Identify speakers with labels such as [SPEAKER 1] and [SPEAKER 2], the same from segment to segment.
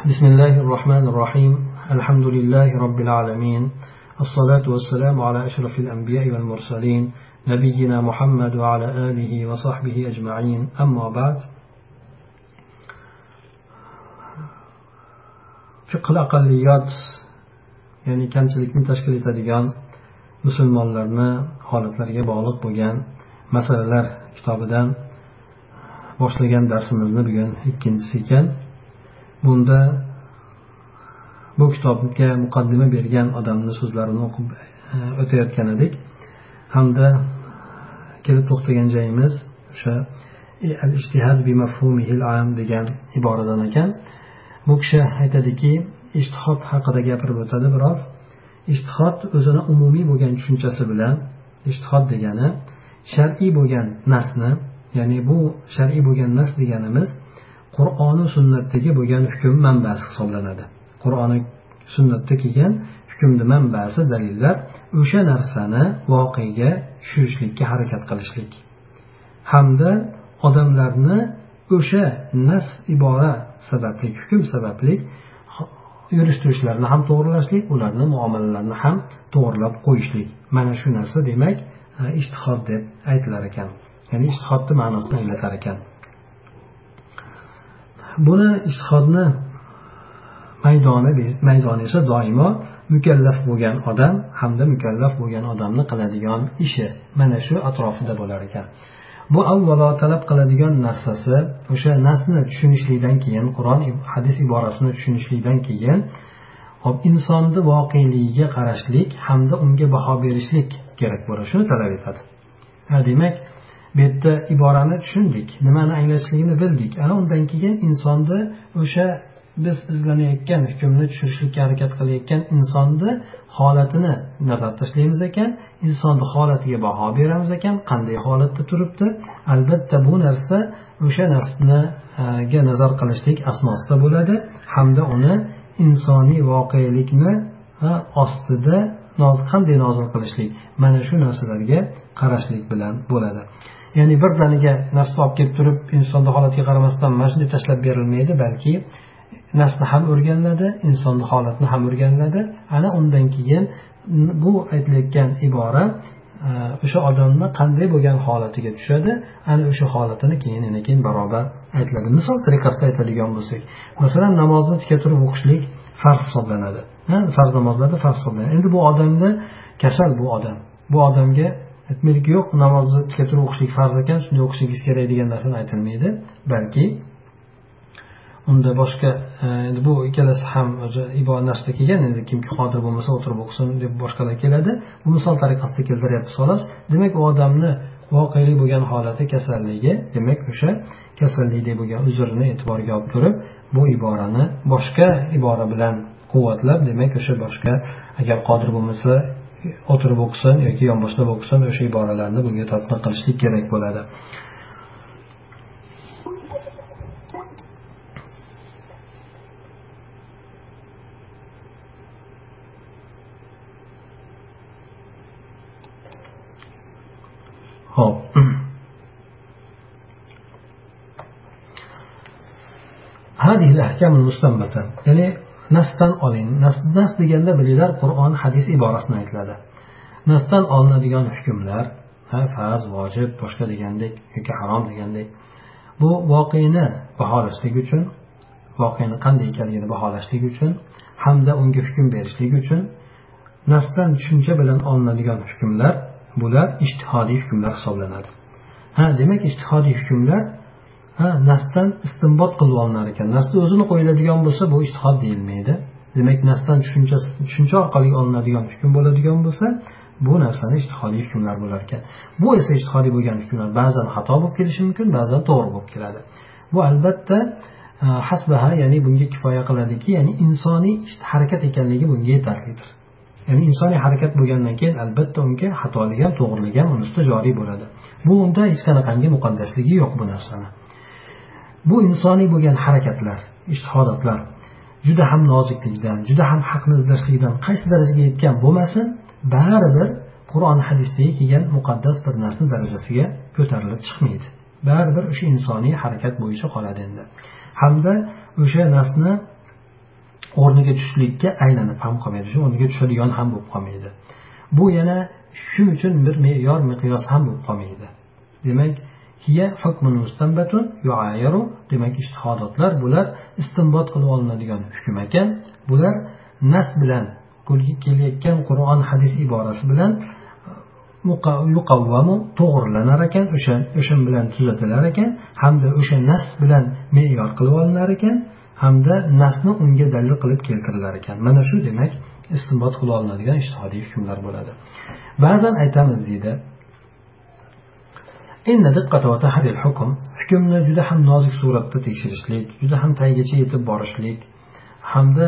[SPEAKER 1] بسم الله الرحمن الرحيم الحمد لله رب العالمين الصلاة والسلام على أشرف الأنبياء والمرسلين نبينا محمد وعلى آله وصحبه أجمعين أما بعد fiql aqalliyot ya'ni kamchilikni tashkil etadigan musulmonlarni holatlariga bog'liq bo'lgan masalalar kitobidan boshlagan darsimizni bugun ikkinchisi ekan Bunda bu kitobga muqaddima bergan odamni so'zlarini o'qib e, o'tayotgan edik. Hamda kelib to'xtagan joyimiz o'sha e, al bi degan iboradan ekan. Bu kishi aytadiki ishtihod haqida gapirib o'tadi biroz. Ishtihod o'zini umumiy bo'lgan tushunchasi bilan ishtihod degani shar'iy bo'lgan nasni ya'ni bu shar'iy bo'lgan nas deganimiz qur'oni sunnatdagi bo'lgan hukm manbasi hisoblanadi. Qur'oni sunnatda kelgan hukmni manbasi dalillar o'sha narsani voqega tushirishlikka harakat qilishlik. Hamda odamlarni o'sha nas ibora sababli hukm sababli yurish turishlarini ham to'g'rilashlik ularni muomalalarini ham to'g'irlab qo'yishlik. Mana shu narsa demak e, ishtihod deb aytilar ekan. Ya'ni ishtihodni ma'nosini anglatar ekan. Buni ishtihodni maydoni maydoni esa doimo mukallaf bo'lgan odam hamda mukallaf bo'lgan odamni qiladigan ishi mana shu atrofida bo'lar ekan. Bu avvalo talab qiladigan narsasi o'sha nasni tushunishlikdan keyin qur'on hadis iborasini tushunishlikdan keyin hop insonni voqeligiga qarashlik hamda unga baho berishlik kerak bo'ladi shuni talab etadi. Demak bu yerda iborani tushundik. Nimani anglashligini bildik. Ana undan keyin insonni o'sha biz izlanayotgan hukmni tushirishlikka harakat qilayotgan insonni holatini nazarda tashlaymiz ekan. Insonni holatiga baho beramiz ekan. Qanday holatda turibdi? Albatta bu narsa o'sha narsaga nazar qilishlik asnosida bo'ladi. Hamda uni insoniy voqelikni ostida qanday nozil qilishlik mana shu narsalarga qarashlik bilan bo'ladi. Ya'ni birdaniga nasni olib kelib turib insonni holatiga qaramasdan mana shunday tashlab berilmaydi balki nasni ham o'rganiladi insonni holatini ham o'rganiladi. Ana undan keyin bu aytilayotgan ibora e, o'sha odamni qanday bo'lgan holatiga tushadi ana o'sha holatini keyin yana keyin barobar aytiladi. Misol tariqasida aytadigan bo'lsak masalan namozni tika turib o'qishlik farz hisoblanadi. Farz namozlarda farz hisoblanadi. Endi bu odamni kasal bu odam bu odamga aytmaylik yo'q namozni tika turib o'qishlik farz ekan shunday o'qishingiz kerak degan narsani aytilmaydi. Balki unda boshqa e, endi bu ikkalasi ham o'zi ibora narsada kelgan endi kimki qodir bo'lmasa o'tirib o'qisin deb boshqalar keladi. Bu misol tariqasida keltiryapmiz xolos. Demak u odamni voqelik bo'lgan holati kasalligi demak o'sha kasallikdek bo'lgan uzrni e'tiborga olib turib bu iborani boshqa ibora bilan quvvatlab demak o'sha boshqa agar qodir bo'lmasa o'tirib o'qisin yoki yonboshlab o'qisin o'sha iboralarni bunga tadbiq qilishlik kerak bo'ladi ho'p هذه الأحكام المستنبطة ya'ni nasdan oling. Nas, nas deganda bilinglar qur'on hadis iborasini aytiladi nasdan olinadigan hukmlar farz vojib boshqa degandek yoki harom degandek bu voqeni baholashlik uchun voqeani qanday ekanligini baholashlik uchun hamda unga hukm berishlik uchun nasdan tushuncha bilan olinadigan hukmlar bular ishtihodiy hukmlar hisoblanadi. Ha demak ishtihodiy hukmlar ha nasdan istinbot qilib olinar ekan. Nasni o'zini qo'yiladigan bo'lsa bu ishtihod deyilmaydi. Demak nasdan tushuncha tushuncha orqali olinadigan hukm bo'ladigan bo'lsa bu narsani ishtihodiy hukmlar bo'lar ekan. Bu esa ishtihodiy bo'lgan hukmlar. Ba'zan xato bo'lib kelishi mumkin ba'zan to'g'ri bo'lib keladi. Bu albatta e, hasbaha ya'ni bunga kifoya qiladiki ya'ni insoniy harakat ekanligi bunga yetarlidir. Ya'ni insoniy harakat bo'lgandan keyin albatta unga xatolik ham to'g'rilik ham uni ustida joriy bo'ladi. Bu unda hech qanaqangi muqaddasligi yo'q bu narsani. Bu insoniy bo'lgan harakatlar ishtihodotlar juda ham noziklikdan juda ham haqni izlashlikdan qaysi darajaga yetgan bo'lmasin baribir qur'on hadisdagi kelgan muqaddas bir narsa darajasiga ko'tarilib chiqmaydi. Baribir o'sha insoniy harakat bo'yicha qoladi endi. Hamda o'sha narsni o'rniga tushlikka aylanib ham qolmaydi shu o'rniga tushadigan ham bo'lib qolmaydi. Bu yana shu uchun bir me'yor miqyos ham bo'lib qolmaydi. Demak hiya hukmun mustanbatun yuayaru demak ishtihodotlar bular istinbot qilib olinadigan hukm ekan. Bular nas bilan kelayotgan qur'on hadis iborasi bilan e, yuqavvamu to'g'rilanar ekan o'sha o'sha bilan tuzatilar ekan hamda o'sha nas bilan me'yor qilib olinar ekan hamda nasni unga dalil qilib keltirilar ekan. Mana shu demak istinbot qila olinadigan ishtihodiy hukmlar bo'ladi. Ba'zan aytamiz deydi hukmni juda ham nozik suratda tekshirishlik juda ham tagigacha yetib borishlik hamda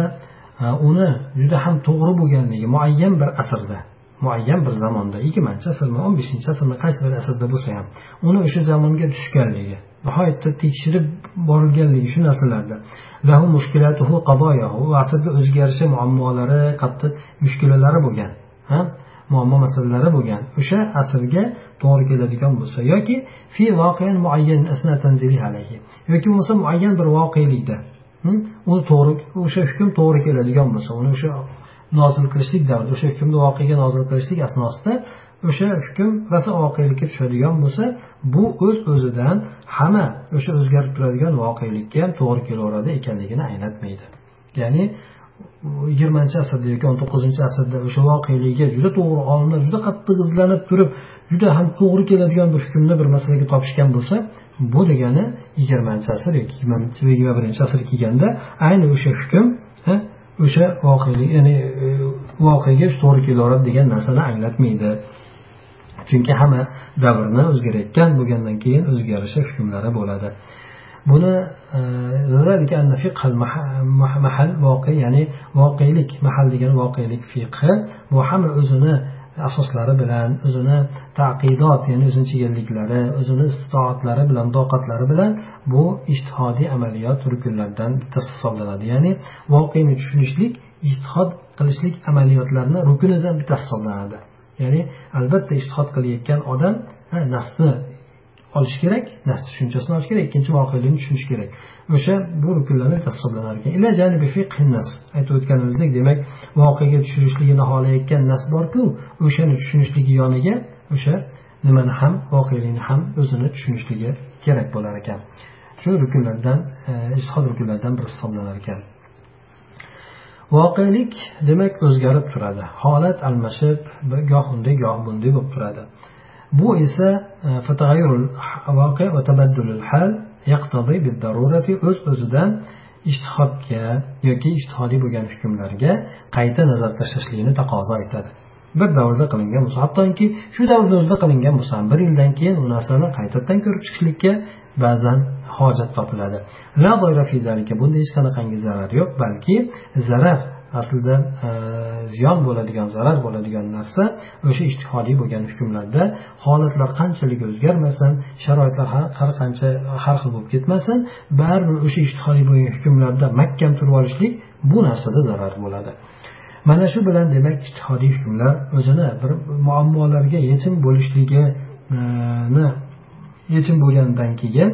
[SPEAKER 1] e, uni juda ham to'g'ri bo'lganligi muayyan bir asrda muayyan bir zamonda yigirmanchi asrmi o'n beshinchi asrmi qaysi bir asrda bo'lsa ham uni o'sha zamonga tushganligi nihoyatda tekshirib borilganligi shu narsalarda. Lahu mushkilatuhu qadoyahu asrda o'ziga yarasha muammolari qattiq mushkulalari bo'lgan muammo masalalari bo'lgan. O'sha asrga to'g'ri keladigan bo'lsa yoki fi voqean muayyan asna tanzili alayhi yoki bo'lmasa muayyan bir voqelikda hm, uni to'g'ri o'sha hukm to'g'ri keladigan bo'lsa uni o'sha nozil qilishlik davrida o'sha hukmni voqega nozil qilishlik asnosida o'sha hukm rosa voqelikka tushadigan bo'lsa bu o'z o'zidan hamma o'sha o'zgarib turadigan voqelikka ham to'g'ri kelaveradi ekanligini anglatmaydi. Ya'ni yigirmanchi asrda yoki o'n to'qqizinchi asrda o'sha voqeligiga juda to'g'ri olimlar juda qattiq izlanib turib juda ham to'g'ri keladigan bir hukmni bir masalaga topishgan bo'lsa bu degani yigirmanchi asr yoki yigirma birinchi asr kelganda ayni o'sha hukm o'sha voqelik ya'ni e, voqeaga to'g'ri kelaveradi degan narsani anglatmaydi. Chunki hamma davrni o'zgarayotgan bo'lgandan keyin o'zgarishi hukmlari bo'ladi. Buni e, mahal voqe ya'ni voqelik mahal degan voqelik fiqhi bu hamma o'zini asoslari bilan o'zini taqidot ya'ni o'zini chegaraliklari o'zini istitoatlari bilan toqatlari bilan bu ijtihodiy amaliyot rukunlaridan bittasi hisoblanadi. Ya'ni voqeni tushunishlik ijtihod qilishlik amaliyotlarini rukunidan bittasi hisoblanadi. Ya'ni albatta ijtihod qilayotgan odam nasni olish kerak nas tushunchasini olish kerak ikkinchi voqelikni tushunish kerak. O'sha bu rukunlarni hisoblanar ekan. Aytib o'tganimizdek demak voqega tushirishligini xohlayotgan nas borku o'shani tushunishligi yoniga o'sha nimani ham voqelikni ham o'zini tushunishligi kerak bo'lar ekan. Shu rukunlardan e, ishhod rukunlaridan biri hisoblanar ekan. Voqelik demak o'zgarib turadi. Holat almashib goh unday goh bunday bo'lib turadi. Bu esa o'z o'zidan ishtihodga yoki ishtihodiy bo'lgan hukmlarga qayta nazar tashlashlikni taqozo etadi. Bir davrda qilingan bo'lsa hattoki shu davrni o'zida qilingan bo'lsa ham bir yildan keyin u narsani qaytadan ko'rib chiqishlikka ba'zan hojat topiladi. Bunda hech qanaqangi zarar yo'q balki zarar aslida e, ziyon bo'ladigan zarar bo'ladigan narsa o'sha ijtihodiy bo'lgan hukmlarda holatlar qanchalik o'zgarmasin sharoitlar har qancha har xil bo'lib ketmasin baribir o'sha ijtihodiy bo'lgan hukmlarda mahkam turib olishlik bu narsada zarar bo'ladi. Mana shu bilan demak ijtihodiy hukmlar o'zini bir muammolarga yechim bo'lishligini e, yechim bo'lgandan keyin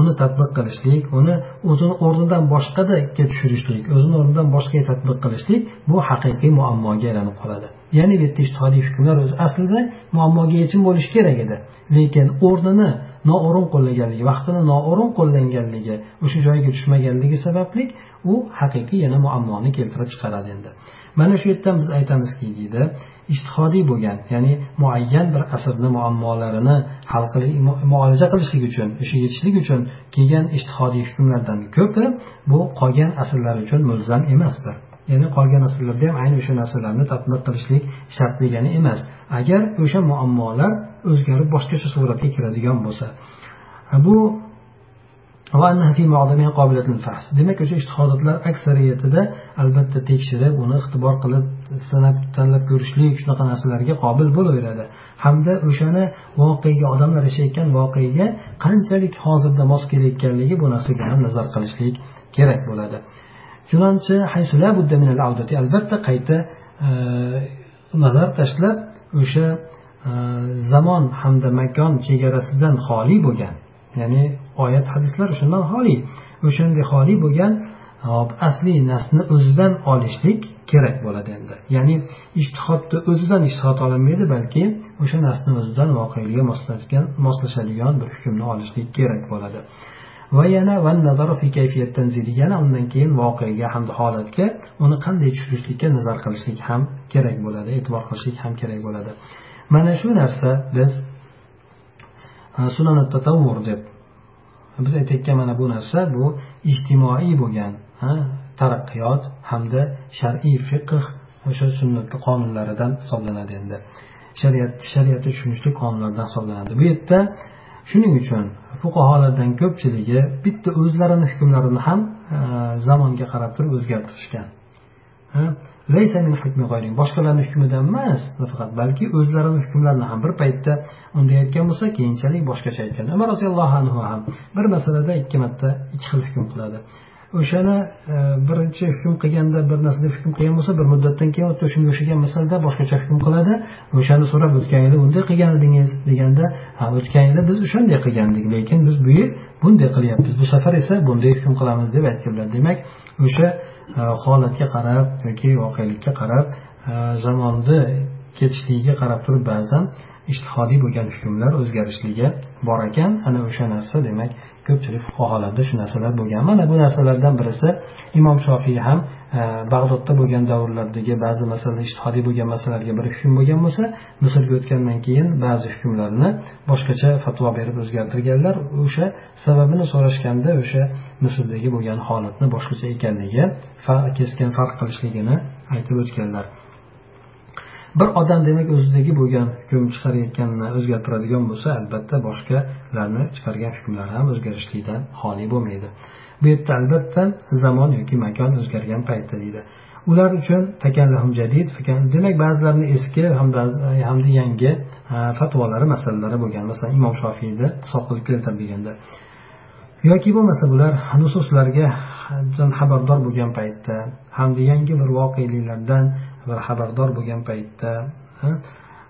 [SPEAKER 1] uni tadbiq qilishlik uni o'zini o'rnidan boshqaga tushirishlik o'zini o'rnidan boshqaga tadbiq qilishlik bu haqiqiy muammoga aylanib qoladi. Ya'ni bu yerda ishtihodiy hukmlar o'zi aslida muammoga yechim bo'lishi kerak edi. Lekin o'rnini noo'rin qo'llaganligi vaqtini noo'rin qo'llanganligi o'sha joyga tushmaganligi sababli u haqiqiy yana muammoni keltirib chiqaradi endi. Mana shu yerdan biz aytamizki deydi ishtihodiy bo'lgan ya'ni muayyan bir asrni muammolarini hal muolaja qilishlik uchun o'sha yetishlik uchun kelgan ishtihodiy hukmlardan ko'pi bu qolgan asrlar uchun mulzam emasdir. Ya'ni qolgan asrlarda ham ayni o'sha narsalarni tadbiq qilishlik shart degani emas. Agar o'sha muammolar o'zgarib boshqacha suratga kiradigan bo'lsa bu demak o'sha ishtihodatlar aksariyatida albatta tekshirib uni ixtibor qilib sanab tanlab ko'rishlik shunaqa narsalarga qobil bo'laveradi. Hamda o'shani voqega odamlar yashayotgan voqega qanchalik hozirda mos kelayotganligi bu narsaga ham nazar qilishlik kerak bo'ladi. Albatta qayta e, nazar tashlab o'sha e, zamon hamda makon chegarasidan xoli bo'lgan ya'ni oyat hadislar shundan xoli. O'shanday xoli bo'lgan e, asli nasni o'zidan olishlik kerak bo'ladi endi. Ya'ni ishtihodni o'zidan ishtihod olinmaydi balki o'sha nasni o'zidan voqelikka moslashadigan bir hukmni olishlik kerak bo'ladi. Va yana yana undan keyin voqeaga hamda holatga uni qanday tushirishlikka nazar qilishlik ham kerak bo'ladi e'tibor qilishlik ham kerak bo'ladi. Mana shu narsa biz e, sunan tatavvur deb biz aytayotgan mana bu narsa bu ijtimoiy bo'lgan taraqqiyot hamda shar'iy fiqh o'sha sunnatni qonunlaridan hisoblanadi endi. Shariat shariatni tushunishlik qonunlaridan hisoblanadi. Bu yerda shuning uchun fuqarolardan ko'pchiligi bitta o'zlarini hukmlarini ham e, zamonga qarab turib o'zgartirishgan boshqalarni hukmidan emas nafaqat balki o'zlarini hukmlarini ham bir paytda unday aytgan bo'lsa keyinchalik boshqacha aytgan. Umar roziyallohu anhu ham bir masalada ikki marta ikki xil hukm qiladi. O'shani e, birinchi hukm qilganda bir narsada hukm qilgan bo'lsa bir muddatdan keyin shunga o'xshagan masalada boshqacha hukm qiladi. O'shani so'rab o'tgan yili bunday qilgan edingiz deganda ha o'tgan yili biz o'shanday qilgandik lekin biz bu yil bunday qilyapmiz. Bu safar esa bunday hukm qilamiz deb aytganlar. Demak o'sha e, holatga qarab yoki voqelikka qarab e, zamonni ketishligiga qarab turib ba'zan ishtihodiy bo'lgan hukmlar o'zgarishligi bor ekan. Ana o'sha narsa demak ko'pchilik fuqarolarda shu narsalar bo'lgan. Mana bu narsalardan birisi imom shofiy ham e, bag'dodda bo'lgan davrlardagi ba'zi masalalar ishtihodiy bo'lgan masalalarga bir hukm bo'lgan bo'lsa misrga o'tgandan keyin ba'zi hukmlarni boshqacha fatvo berib o'zgartirganlar. O'sha sababini so'rashganda o'sha misrdagi bo'lgan holatni boshqacha ekanligi keskin farq qilishligini aytib o'tganlar. Bir odam demak o'zidagi bo'lgan hukm chiqarayotganini o'zgartiradigan bo'lsa albatta boshqalarni chiqargan hukmlari ham o'zgarishlikdan xoli bo'lmaydi. Bu yerda albatta zamon yoki makon o'zgargan paytda deydi. Ular uchun jadid demak ba'zilarini eski hamda hamda yangi fatvolari masalalari bo'lgan masalan imom shofiyni hisob qilib keltirilganda yoki bo'lmasa bular nususlarga xabardor bo'lgan paytda hamda yangi bir voqeliklardan bir xabardor bo'lgan paytda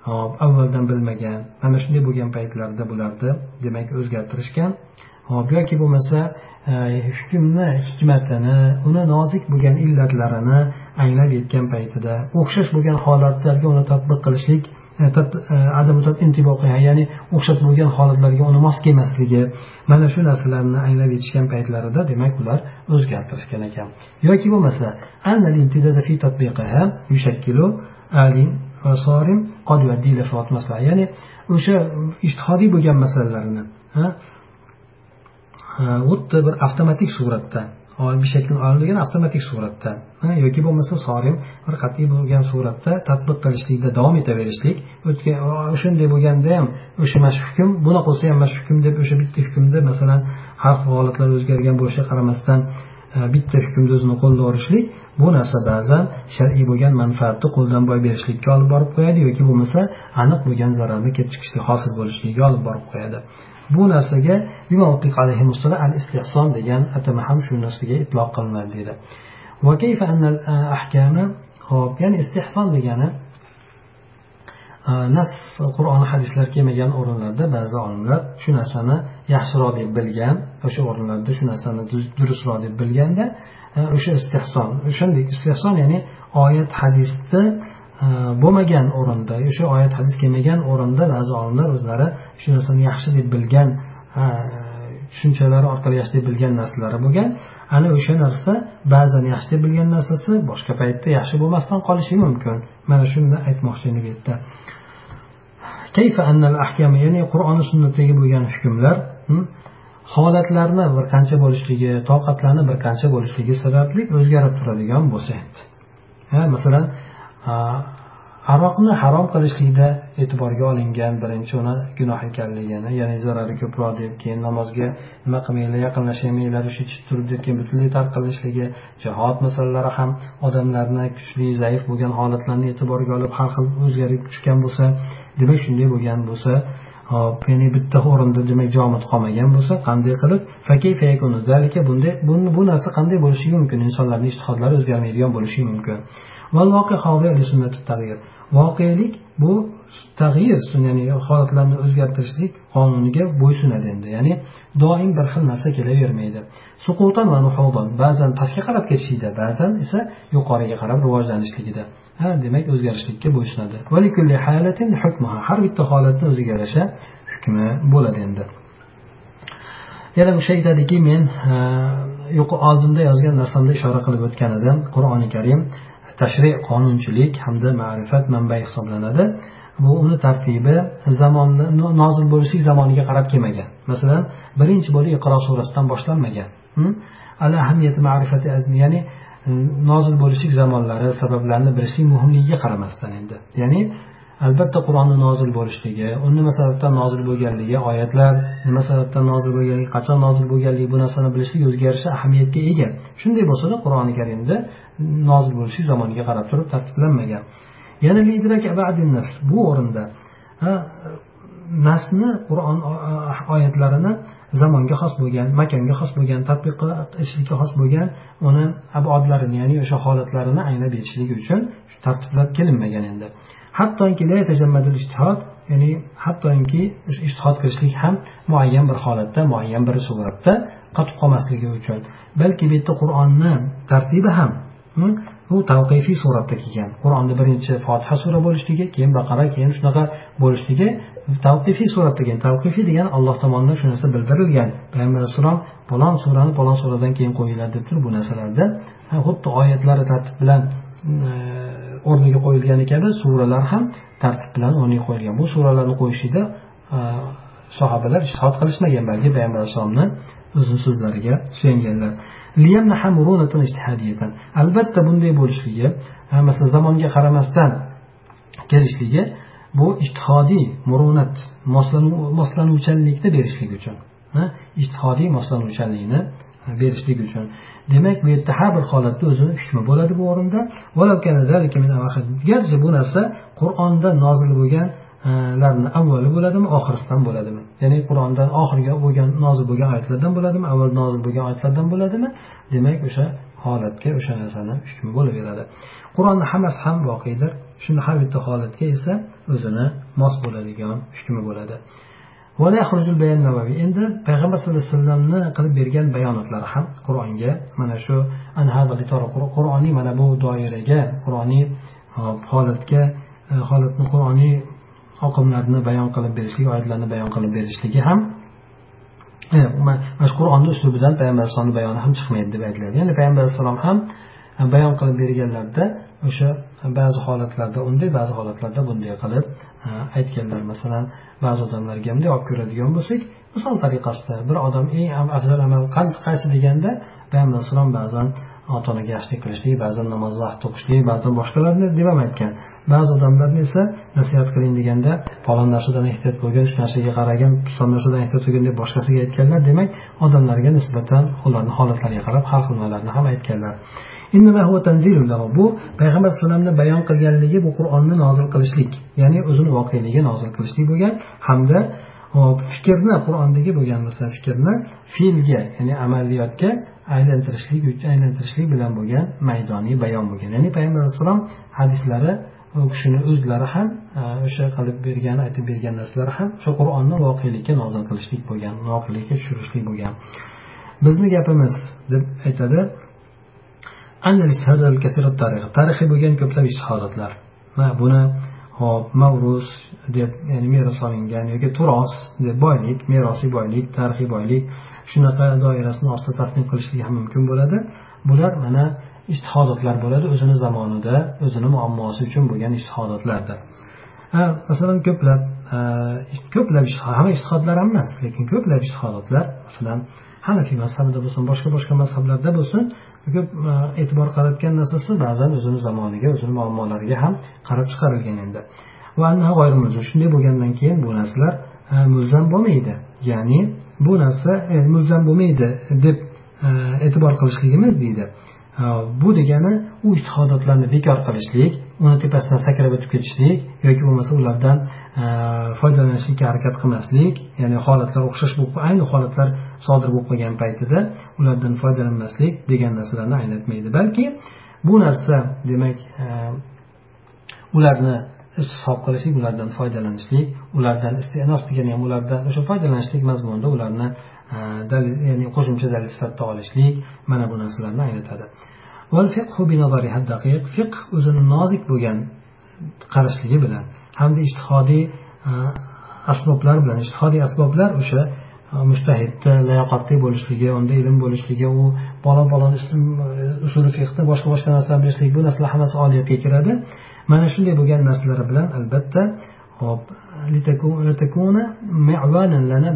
[SPEAKER 1] hop avvaldan bilmagan mana shunday bo'lgan paytlarda bularni demak o'zgartirishgan. Hop yoki bo'lmasa e, hukmni hikmatini uni nozik bo'lgan illatlarini anglab yetgan paytida o'xshash bo'lgan holatlarga uni tadbiq qilishlik E, ya'ni o'xshab bo'lgan holatlarga uni mos kelmasligi. Mana shu narsalarni anglab yetishgan paytlarida demak ular o'zgartirishgan ekan. Yoki bo'lmasa ya'ni o'sha ishtihodiy bo'lgan masalalarni xuddi bir avtomatik suratda bir shakl olingan avtomatik suratda. Yoki bo'lmasa sorim bir qat'iy bo'lgan suratda tadbiq qilishlikda davom etaverishlik. O'tgan o'shanday bo'lganda ham o'sha mana shu hukm buni qilsa ham mana shu hukm deb o'sha bitta hukmda masalan har xil holatlar o'zgargan bo'lishiga qaramasdan e, bitta hukmni o'zini qo'lga olishlik bu narsa ba'zan shar'iy bo'lgan manfaatni qo'ldan boy berishlikka olib borib qo'yadi yoki bo'lmasa aniq bo'lgan zararni kelib chiqishlik hosil bo'lishligiga olib borib qo'yadi. Bu narsaga al istihson degan atama ham shu narsaga itloq qilinadi deydi. Ho'p ya'ni istehson degani e, nas qur'on hadislar kelmagan o'rinlarda ba'zi olimlar shu narsani yaxshiroq deb bilgan o'sha o'rinlarda shu narsani durustroq deb bilganda e, o'sha istehson o'shandek istehson ya'ni oyat hadisni e, bo'lmagan o'rinda o'sha oyat hadis kelmagan o'rinda ba'zi olimlar o'zlari shu narsani yaxshi deb bilgan tushunchalari orqali yaxshi deb bilgan narsalari bo'lgan. Ana o'sha narsa ba'zan yaxshi deb bilgan narsasi boshqa paytda yaxshi bo'lmasdan qolishi mumkin. Mana shuni aytmoqchi bu yerda. Ya'ni qur'oni sunnatdagi bo'lgan hukmlar hm, holatlarni bir qancha bo'lishligi toqatlarni bir qancha bo'lishligi sababli o'zgarib turadigan bo'lsa masalan aroqni harom qilishlikda e'tiborga olingan birinchi uni gunoh ekanligini ya'ni zarari ko'proq deb keyin namozga nima qilmanglar yaqinlashmanglar o'sha ichib turib deb keyin butunlay tark qilishligi jihod masalalari ham odamlarni kuchli zaif bo'lgan holatlarni e'tiborga olib har xil o'zgarib tushgan bo'lsa demak shunday bo'lgan bo'lsa hop ya'ni bitta o'rinda demak jomid qolmagan bo'lsa qanday qilib bunday bu narsa qanday bo'lishi mumkin? Insonlarni ishtihodlari o'zgarmaydigan bo'lishi mumkin. Voqelik bu tag'yir ya'ni holatlarni o'zgartirishlik qonuniga bo'ysunadi endi. Ya'ni doim bir xil narsa kelavermaydi. Suqutan va nuhudan ba'zan pastga qarab ketishlikda ba'zan esa yuqoriga qarab rivojlanishligida. Ha demak o'zgarishlikka bo'ysunadi. Har bitta holatni o'ziga yarasha hukmi bo'ladi endi. Yana o'sha aytadiki men oldinda yozgan narsamda ishora qilib o'tgan edim. Qur'oni karim tashri qonunchilik hamda ma'rifat manbai hisoblanadi. Bu uni tartibi zamonni nozil bo'lishlik zamoniga qarab kelmagan. Masalan birinchi bo'lib iqro surasidan boshlanmagan. Hm? Ya'ni nozil bo'lishlik zamonlari sabablarini bilishlik muhimligiga qaramasdan endi. Ya'ni albatta qur'onni nozil bo'lishligi u nima sababdan nozil bo'lganligi oyatlar nima sababdan nozil bo'lganligi qachon nozil bo'lganligi bu narsani bilishlik o'ziga yarasha ahamiyatga ega. Shunday bo'lsada qur'oni karimda nozil bo'lishlik zamoniga qarab turib tartiblanmagan. Yana bu o'rinda nasni qur'on oyatlarini zamonga xos bo'lgan makonga xos bo'lgan tadbiq etishlikka xos bo'lgan uni abodlarini ya'ni o'sha holatlarini anglab yetishligi uchun tartiblab kelinmagan endi. Hattoki ya'ni hattoki ishtihod qilishlik ham muayyan bir holatda muayyan bir suratda qotib qolmasligi uchun. Balki bu yerda qur'onni tartibi ham hmm, bu tavqifiy suratda kelgan. Qur'onni birinchi fotiha sura bo'lishligi keyin baqara keyin shunaqa bo'lishligi tavqifiy suratda kelgan tavqifiy degani alloh tomonidan shu narsa bildirilgan. Payg'ambar alayhissalom palon surani palon suradan keyin qo'yinglar deb turib bu narsalarda xuddi oyatlari tartib bilan e, o'rniga qo'yilgani kabi suralar ham tartib bilan o'rniga qo'yilgan. Bu suralarni qo'yishlikda e, sahobalar ishhod qilishmagan balki payg'ambar alayhissalomni o'zini so'zlariga suyanganlar. Albatta bunday bo'lishligi masalan zamonga qaramasdan kelishligi bu ijtihodiy murunat moslanuvchanlikni berishlik uchun ijtihodiy moslanuvchanlikni berishlik uchun. Demak bu yerda har bir holatda o'zini hukmi bo'ladi bu o'rinda. Garchi bu narsa qur'onda nozil bo'lgan larni avvali bo'ladimi oxirisidan bo'ladimi? Ya'ni qur'ondan oxirgi bo'lgan nozil bo'lgan oyatlardan bo'ladimi avval nozil bo'lgan oyatlardan bo'ladimi? Demak o'sha holatga o'sha narsani hukmi bo'laveradi. Qur'onni hammasi ham voqedir shuni har bitta holatga esa o'zini mos bo'ladigan hukmi bo'ladi. Endi payg'ambar sallallohu alayhi vasallamni qilib bergan bayonotlari ham qur'onga mana shu qur'oniy mana bu doiraga qur'oniy holatga holatni qur'oniy oqimlarni bayon qilib berishlik oyatlarni bayon qilib berishligi ham e, mana shu qur'onni uslubidan payg'ambar alayhisalomni bayoni ham chiqmaydi deb aytiladi. Ya'ni payg'ambar alayhissalom ham e, bayon qilib berganlarda o'sha ba'zi holatlarda unday ba'zi holatlarda bunday qilib e, aytganlar. Masalan ba'zi odamlarga bunday olib ko'radigan bo'lsak misol tariqasida bir odam eng afzal amal qaysi deganda payg'ambar alayhissalom ba'zan ota onaga yaxshilik qilishlik ba'zan namoz vaqtida o'qishlik ba'zan boshqalarni deb ham aytgan. Ba'zi odamlarni esa nasihat qiling deganda falon narsadan ehtiyot bo'lgin shu narsaga qaragin falon narsadan ehtiyot bo'lgin deb boshqasiga aytganlar demak odamlarga nisbatan ularni holatlariga qarab har xil nimalarni ham aytganlar. Bu payg'ambar alayhisalomni bayon qilganligi bu qur'onni nozil qilishlik ya'ni o'zini voqeligi nozil qilishlik bo'lgan hamda fikrni qur'ondagi bo'lgan bo'lsa fikrni fe'lga ya'ni amaliyotga aylantirishlik aylantirishlik bilan bo'lgan maydoniy bayon bo'lgan. Ya'ni payg'ambar alayhissalom hadislari u kishini o'zlari ham e, o'sha qilib bergan aytib bergan narsalari ham o'sha qur'onni voqelikka nozil qilishlik bo'lgan voqelikka tushirishlik bo'lgan. Bizni gapimiz deb aytadi tarixiy bo'lgan ko'plab ishoratlar buni hop mavrus deb ya'ni meros olingan yoki turos deb boylik merosiy boylik tarixiy boylik shunaqa doirasini ostida tasnif qilishligi ham mumkin bo'ladi. Bular mana istihodatlar bo'ladi o'zini zamonida o'zini muammosi uchun bo'lgan istihodatlardir masalan ko'plab ko'plab hamma istihodlar ham emas lekin ko'plab istihodatlar masalan hanafiy mazhabida bo'lsin boshqa boshqa mazhablarda bo'lsin ko'p e, e'tibor qaratgan narsasi ba'zan o'zini zamoniga o'zini muammolariga ham qarab chiqarilgan endi shunday bo'lgandan keyin bu narsalar e, mulzam bo'lmaydi. Ya'ni bu narsa e, mulzam bo'lmaydi deb e'tibor qilishligimiz deydi. Bu degani u ishtihodotlarni bekor qilishlik uni tepasidan sakrab o'tib ketishlik yoki bo'lmasa ulardan foydalanishlikka harakat qilmaslik ya'ni holatlar o'xshash bo'lib ayni holatlar sodir bo'lib qolgan paytida ulardan foydalanmaslik degan narsalarni anglatmaydi. Balki bu narsa demak e, ularni hisob qilishlik ulardan foydalanishlik ulardan iste'nos degani ham ulardan o'sha foydalanishlik mazmunida ularni e, dalil ya'ni qo'shimcha dalil sifatida olishlik mana bu narsalarni anglatadi. Fiqh o'zini nozik bo'lgan qarashligi bilan hamda ishtihodiy e, asboblar bilan ishtihodiy asboblar o'sha mushtahidni layoqatli bo'lishligi unda ilm bo'lishligi u palon palon usuli fiqni boshqa boshqa narsalarni bilishlik bu narsalar hammasi oliyatga kiradi. Mana shunday bo'lgan narsalar bilan albatta hop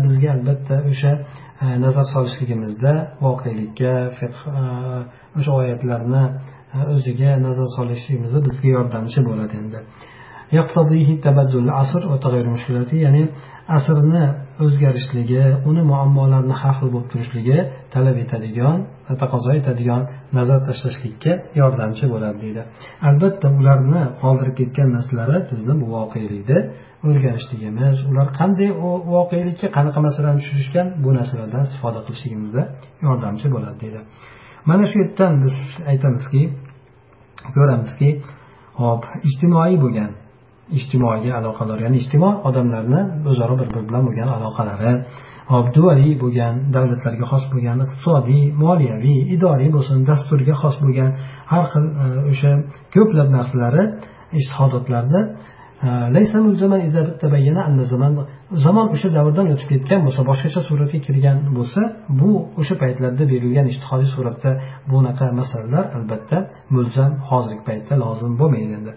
[SPEAKER 1] bizga albatta o'sha e, nazar solishligimizda voqelikka e, o'sha oyatlarni e, o'ziga nazar solishligimizda bizga yordamchi bo'ladi endi. Ya'ni asrni o'zgarishligi uni muammolarni har xil bo'lib turishligi talab etadigan taqozo etadigan nazar tashlashlikka yordamchi bo'ladi deydi. Albatta ularni qoldirib ketgan narsalari bizni bu voqelikni o'rganishligimiz ular qanday voqelikka qanaqa masalani tushirishgan bu narsalardan istifoda qilishligimizda yordamchi bo'ladi deydi. Mana shu yerdan biz aytamizki ko'ramizki hop ijtimoiy bo'lgan ijtimoiy aloqalar ya'ni ijtimoiy odamlarni o'zaro bir biri bilan bo'lgan aloqalari hop bo'lgan davlatlarga xos bo'lgan iqtisodiy moliyaviy idoriy bo'lsin dasturga xos bo'lgan har xil e, o'sha ko'plab narsalari ijtihodotlarda zamon o'sha davrdan o'tib ketgan bo'lsa boshqacha suratga kirgan bo'lsa bu o'sha paytlarda berilgan ijtihodiy suratda bunaqa masalalar albatta mulzam hozirgi paytda lozim bo'lmaydi endi.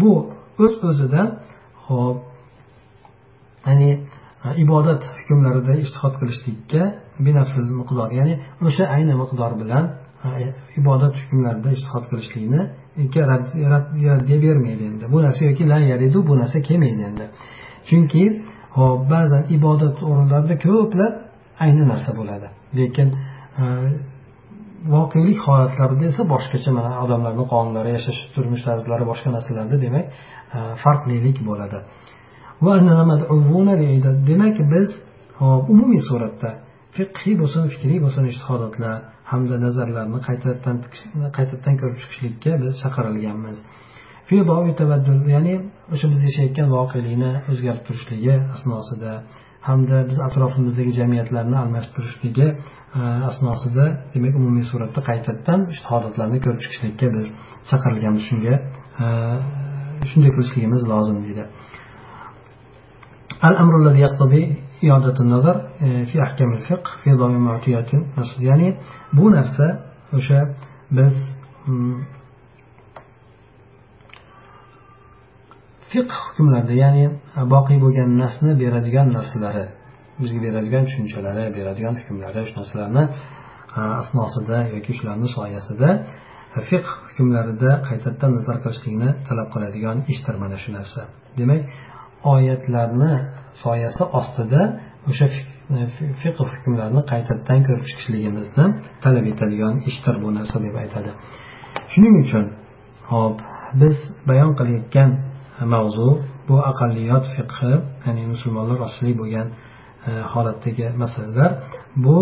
[SPEAKER 1] Bu o'z o'zidan hop ya'ni e, ibodat hukmlarida ishtihod qilishlikka binafsil miqdor ya'ni o'sha ayni miqdor bilan e, ibodat hukmlarida ishtihod qilishlikni raddiya bermaydi endi. Bu narsa yoki la yaridu bu narsa kelmaydi endi. Chunki hop ba'zan ibodat o'rinlarida ko'plab ayni narsa bo'ladi. Lekin e, voqelik holatlarida esa boshqacha mana odamlarni qonunlari yashash turmush tarzlari boshqa narsalarda demak farqlilik bo'ladi. Demak biz umumiy suratda fiqhiy bo'lsin fikriy bo'lsin ishtihodotlar hamda nazarlarni qaytadan qaytadan ko'rib chiqishlikka biz chaqirilganmiz. Ya'ni o'sha biz yashayotgan voqelikni o'zgarib turishligi asnosida hamda biz atrofimizdagi jamiyatlarni almashtirishligi e, asnosida demak umumiy suratda qaytadan ishtihodotlarni ko'rib chiqishlikka biz chaqirilganmiz shunga e, shunday qilishligimiz lozim deydi الأمر الذي يقتضي إعادة النظر في أحكام الفقه في ضوء معطيات ya'ni bu narsa o'sha biz fiqh hukmlarida ya'ni boqiy bo'lgan nasni beradigan narsalari bizga beradigan tushunchalari beradigan hukmlari shu narsalarni asnosida yoki shularni soyasida fiqh hukmlarida qaytadan nazar qilishlikni talab qiladigan ishdir mana shu narsa. Demak oyatlarni soyasi ostida o'sha e, fiqh hukmlarini qaytadan ko'rib chiqishligimizni talab etadigan ishdir bu narsa deb aytadi. Shuning uchun hop biz bayon qilayotgan mavzu bu aqalliyot fiqhi ya'ni musulmonlar ostida bo'lgan e, holatdagi masalalar bu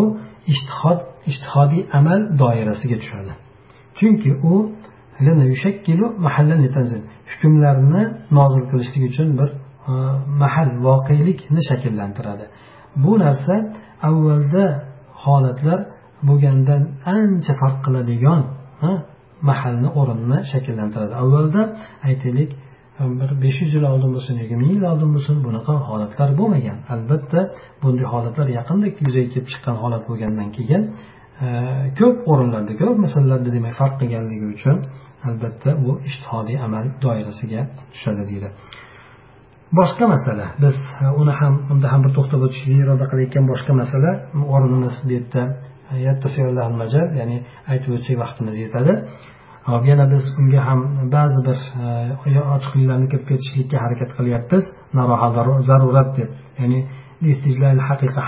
[SPEAKER 1] ishtihod ishtihodiy amal doirasiga tushadi. Chunki u hukmlarni nozil qilishlik uchun bir e, mahal voqelikni shakllantiradi. Bu narsa avvalda holatlar bo'lgandan ancha farq qiladigan e, mahalni o'rinni shakllantiradi. Avvalda aytaylik bir besh yuz yil oldin bo'lsin yoki ming yil oldin bo'lsin bunaqa holatlar bo'lmagan. Albatta bunday holatlar yaqinda yuzaga kelib chiqqan holat bo'lgandan keyin ko'p o'rinlarda ko'p masalalarda demak farq qilganligi uchun albatta bu ishtihodiy amal doirasiga tushadi deydi. Boshqa masala biz uni ham unda ham bir to'xtab o'tishga iroda qilayotgan boshqa masala o'rnimiz bu yerda e, ya'ni aytib o'tsak vaqtimiz yetadi. Hop yana biz unga ham ba'zi bir e, ochiqliklarni kirib ketishlikka harakat qilyapmiz. Zarurat deb ya'ni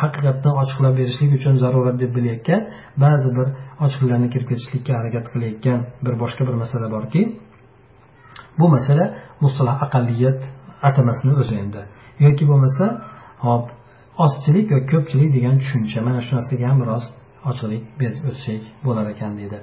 [SPEAKER 1] haqiqatni ochiqlab berishlik uchun zarurat deb bilayotgan ba'zi bir ochiqliklarni kirib ketishlikka harakat qilayotgan bir boshqa bir masala borki bu masala mustalah aqalliyat atamasini o'zi endi. Yoki bo'lmasa hop ozchilik yoki ko'pchilik degan tushuncha mana shu narsaga ham biroz ochiqlik berib o'tsak bo'lar ekan deydi.